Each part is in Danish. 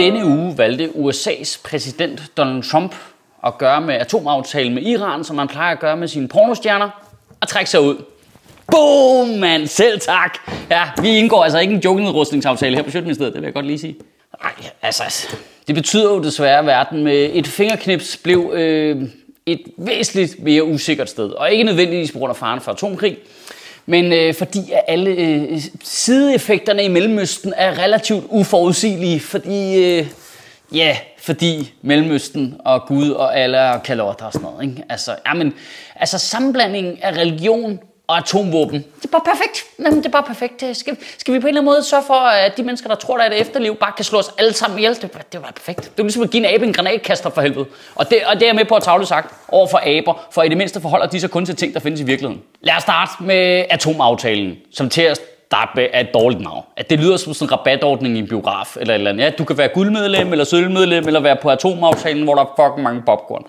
denne uge valgte USA's præsident Donald Trump at gøre med atomaftalen med Iran, som man plejer at gøre med sine pornostjerner, og trække sig ud. Boom, mand! Selv tak! Ja, vi indgår altså ikke en jokenedrustningsaftale her på Sjøtministeriet, det vil jeg godt lige sige. Nej, altså, det betyder jo desværre, at verden med et fingerknips blev øh, et væsentligt mere usikkert sted. Og ikke nødvendigvis på grund af faren for atomkrig, men øh, fordi alle øh, sideeffekterne i Mellemøsten er relativt uforudsigelige, fordi, øh, ja, fordi Mellemøsten og Gud og alle og kalotter og sådan noget. Ikke? Altså, jamen, altså sammenblandingen af religion og atomvåben. Det er bare perfekt. Jamen, det er bare perfekt. Øh, skal, skal vi på en eller anden måde sørge for, at de mennesker, der tror, der er et efterliv, bare kan slå os alle sammen ihjel? Det, det var perfekt. Det er ligesom at give en abe en granatkaster for helvede. Og det, og det er jeg med på at tavle sagt over for aber, for i det mindste forholder de sig kun til ting, der findes i virkeligheden. Lad os starte med atomaftalen, som til at starte med er et dårligt navn. At det lyder som sådan en rabatordning i en biograf eller et eller andet. Ja, du kan være guldmedlem eller sølvmedlem eller være på atomaftalen, hvor der er fucking mange popcorn.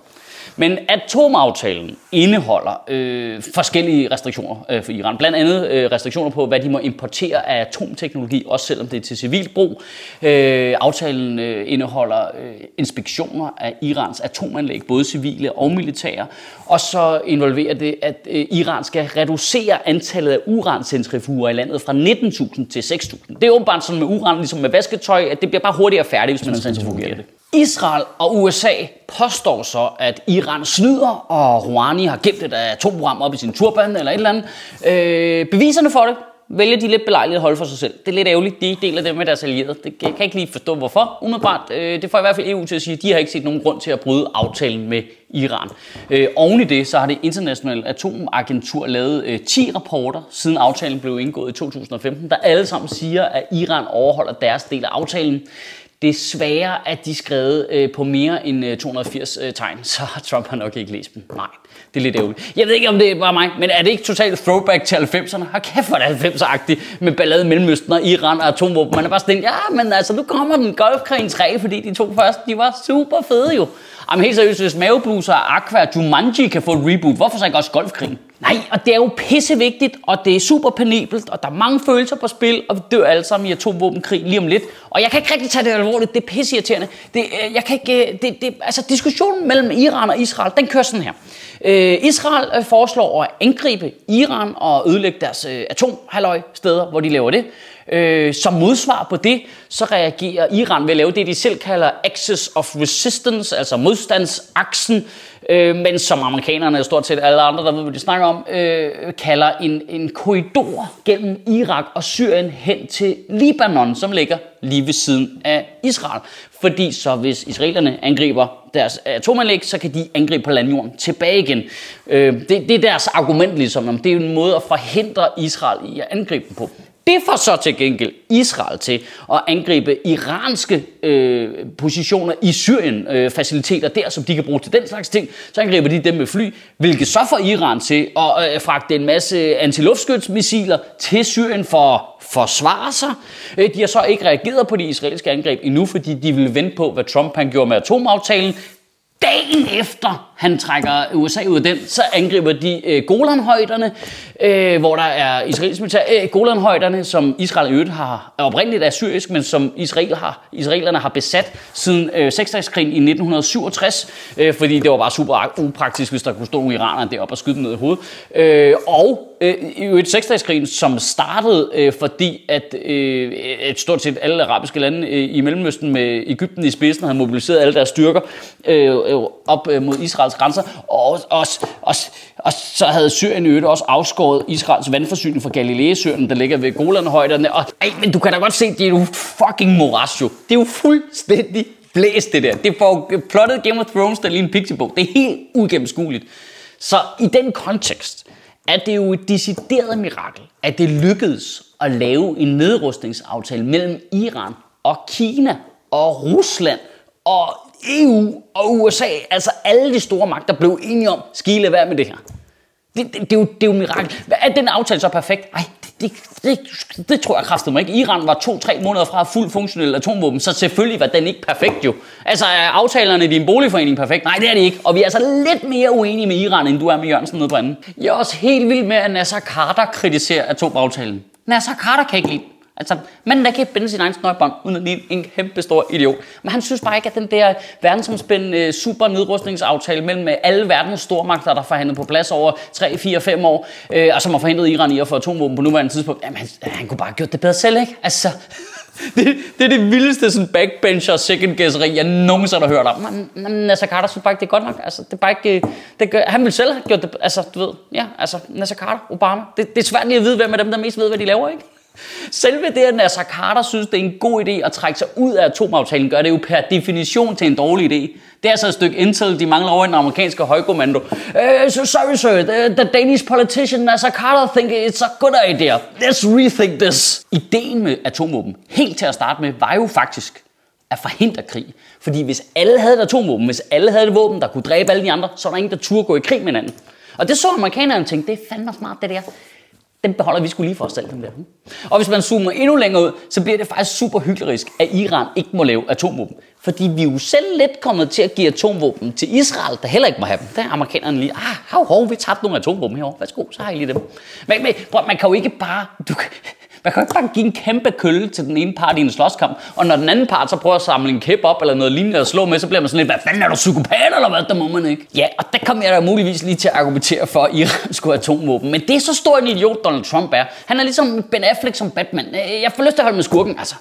Men atomaftalen indeholder øh, forskellige restriktioner øh, for Iran. Blandt andet øh, restriktioner på, hvad de må importere af atomteknologi, også selvom det er til civil brug. Øh, aftalen øh, indeholder øh, inspektioner af Irans atomanlæg, både civile og militære. Og så involverer det, at øh, Iran skal reducere antallet af urancentrifuger i landet fra 19.000 til 6.000. Det er åbenbart sådan med uran, ligesom med vasketøj, at det bliver bare hurtigere færdigt, hvis man centrifugerer det. Israel og USA påstår så, at Iran snyder, og Rouhani har gemt et atomprogram op i sin turban eller et eller andet. Øh, beviserne for det vælger de lidt belejligt at holde for sig selv. Det er lidt ærgerligt, de deler det med deres allierede. Det kan jeg ikke lige forstå, hvorfor. Umiddelbart, øh, det får i hvert fald EU til at sige, at de har ikke set nogen grund til at bryde aftalen med Iran. Øh, oven i det, så har det internationale atomagentur lavet øh, 10 rapporter, siden aftalen blev indgået i 2015, der alle sammen siger, at Iran overholder deres del af aftalen. Det er sværere, at de skrevet øh, på mere end øh, 280 øh, tegn, så Trump har nok ikke læst dem. Nej, det er lidt ærgerligt. Jeg ved ikke, om det er bare mig, men er det ikke totalt throwback til 90'erne? Har kæft, hvor er det 90'er-agtigt med ballade Mellemøsten og Iran og atomvåben. Man er bare sådan, ja, men altså, nu kommer den Golfkrigen 3, fordi de to første, de var super fede jo. Jamen helt seriøst, hvis Mavebluser og Aqua Jumanji kan få et reboot, hvorfor så ikke også Golfkrigen? Nej, og det er jo pissevigtigt, og det er super penibelt, og der er mange følelser på spil, og vi dør alle sammen i atomvåbenkrig lige om lidt. Og jeg kan ikke rigtig tage det alvorligt, det er pisseirriterende. Det, øh, jeg kan ikke, øh, det, det, altså diskussionen mellem Iran og Israel, den kører sådan her. Øh, Israel foreslår at angribe Iran og ødelægge deres atomhalløj steder, hvor de laver det. Øh, som modsvar på det, så reagerer Iran ved at lave det, de selv kalder Axis of Resistance, altså modstandsaksen, øh, men som amerikanerne og stort set alle andre, der ved, hvad de snakker om, øh, kalder en, en korridor gennem Irak og Syrien hen til Libanon, som ligger lige ved siden af Israel. Fordi så hvis israelerne angriber deres atomanlæg, så kan de angribe på landjorden tilbage igen. Øh, det, det er deres argument ligesom, om det er en måde at forhindre Israel i at angribe dem på. Det får så til gengæld Israel til at angribe iranske øh, positioner i Syrien, øh, faciliteter der, som de kan bruge til den slags ting. Så angriber de dem med fly, hvilket så får Iran til at øh, fragte en masse antiluftskytsmissiler til Syrien for at forsvare sig. Øh, de har så ikke reageret på de israelske angreb endnu, fordi de ville vente på, hvad Trump han gjorde med atomaftalen. Dagen efter han trækker USA ud af den, så angriber de øh, Golanhøjderne, øh, hvor der er israelsk militær. Øh, Golanhøjderne, som Israel i øvrigt har, er oprindeligt er syrisk, men som Israel har, israelerne har besat siden øh, seksdagskrigen i 1967, øh, fordi det var bare super upraktisk, hvis der kunne stå nogle iranere deroppe og skyde dem ned i hovedet. Øh, og øh, i øvrigt seksdagskrigen, som startede, øh, fordi at øh, et stort set alle arabiske lande øh, i Mellemøsten med Ægypten i spidsen havde mobiliseret alle deres styrker øh, øh op øh, mod Israel Israels grænser, og, og, og, og så havde Syrien i øvrigt også afskåret Israels vandforsyning fra Galileesøen, der ligger ved Golanhøjderne. Og, ej, men du kan da godt se, det er jo fucking moras jo. Det er jo fuldstændig blæst det der. Det får plottet Game of Thrones, der lige en pixiebog. Det er helt ugennemskueligt. Så i den kontekst er det jo et decideret mirakel, at det lykkedes at lave en nedrustningsaftale mellem Iran og Kina og Rusland og EU og USA, altså alle de store magter, blev enige om, skile være med det her. Det, det, det, er jo, det er jo mirakel. Er den aftale så perfekt? Nej, det, det, det, det tror jeg kraftedeme ikke. Iran var to-tre måneder fra fuld funktionel atomvåben, så selvfølgelig var den ikke perfekt jo. Altså er aftalerne i din boligforening perfekt? Nej, det er det ikke. Og vi er altså lidt mere uenige med Iran, end du er med Jørgensen nede på anden. Jeg er også helt vild med, at Nasser Carter kritiserer atomaftalen. Nasser Carter kan ikke lide Altså, manden der kan binde sin egen snøjbånd, uden at ligne en kæmpe stor idiot. Men han synes bare ikke, at den der verdensomspændende øh, super nedrustningsaftale mellem øh, alle verdens stormagter, der forhandlet på plads over 3, 4, 5 år, øh, og som har forhindret Iran i at få atomvåben på nuværende tidspunkt, jamen han, han kunne bare have gjort det bedre selv, ikke? Altså, det, det er det vildeste sådan backbencher second guesseri, jeg nogensinde har hørt om. Men, men Nasser Carter synes bare ikke, det er godt nok. Altså, det er bare ikke, øh, det gør, han ville selv have gjort det. Altså, du ved, ja, altså, Nasser Carter, Obama. Det, det er svært lige at vide, hvem af dem, der mest ved, hvad de laver, ikke? Selve det, at Nasser Carter synes, det er en god idé at trække sig ud af atomaftalen, gør det jo per definition til en dårlig idé. Det er altså et stykke intel, de mangler over i den amerikanske højkommando. Øh, uh, so sorry sir, the, the Danish politician Nasser Carter think it's a good idea. Let's rethink this. Ideen med atomvåben, helt til at starte med, var jo faktisk at forhindre krig. Fordi hvis alle havde et atomvåben, hvis alle havde et våben, der kunne dræbe alle de andre, så var der ingen, der turde gå i krig med hinanden. Og det så amerikanerne og tænkte, det er fandme smart det der den beholder vi skulle lige for os selv, den der. Og hvis man zoomer endnu længere ud, så bliver det faktisk super hyklerisk, at Iran ikke må lave atomvåben. Fordi vi er jo selv lidt kommet til at give atomvåben til Israel, der heller ikke må have dem. Der er amerikanerne lige, ah, hov, hov, vi tabte nogle atomvåben herovre. Værsgo, så har I lige dem. Men, men prøv, man kan jo ikke bare, du, man kan ikke bare give en kæmpe kølle til den ene part i en slåskamp, og når den anden part så prøver at samle en kæp op eller noget lignende at slå med, så bliver man sådan lidt, hvad fanden er du psykopat eller hvad, der må man ikke. Ja, og der kommer jeg da muligvis lige til at argumentere for, at Iran skulle have atomvåben. Men det er så stor en idiot, Donald Trump er. Han er ligesom Ben Affleck som Batman. Øh, jeg får lyst til at holde med skurken, altså.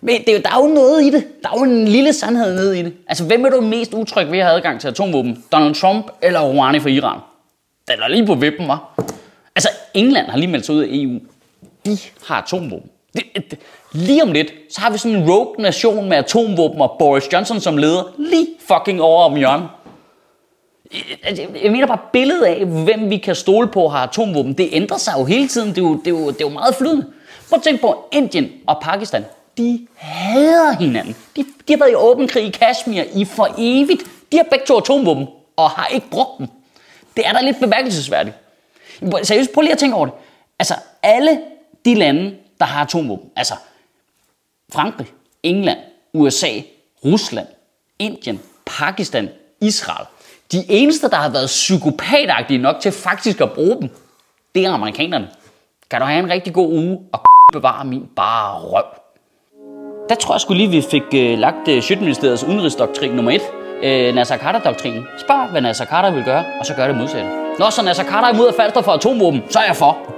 Men det er jo, der er jo noget i det. Der er jo en lille sandhed nede i det. Altså, hvem er du mest utryg ved at have adgang til atomvåben? Donald Trump eller Rouhani fra Iran? Den er lige på vippen, var. Altså, England har lige meldt sig ud af EU de har atomvåben. Det, det, lige om lidt, så har vi sådan en rogue nation med atomvåben og Boris Johnson som leder lige fucking over om hjørnet. Altså, jeg mener bare billedet af, hvem vi kan stole på har atomvåben. Det ændrer sig jo hele tiden. Det er jo, det er jo, det er jo meget flydende. Prøv at tænke på Indien og Pakistan. De hader hinanden. De, de har været i åben krig i Kashmir i for evigt. De har begge to atomvåben og har ikke brugt dem. Det er da lidt bemærkelsesværdigt. Seriøst, prøv lige at tænke over det. Altså, alle de lande, der har atomvåben, altså Frankrig, England, USA, Rusland, Indien, Pakistan, Israel, de eneste, der har været psykopatagtige nok til faktisk at bruge dem, det er amerikanerne. Kan du have en rigtig god uge og bevare min bare røv? Der tror jeg skulle lige, vi fik øh, lagt øh, Sjøtministeriets udenrigsdoktrin nummer 1, øh, Nasser Carter-doktrinen. Spørg, hvad Nasser Carter vil gøre, og så gør det modsatte. Når så Nasser Carter er imod at falde for atomvåben, så er jeg for.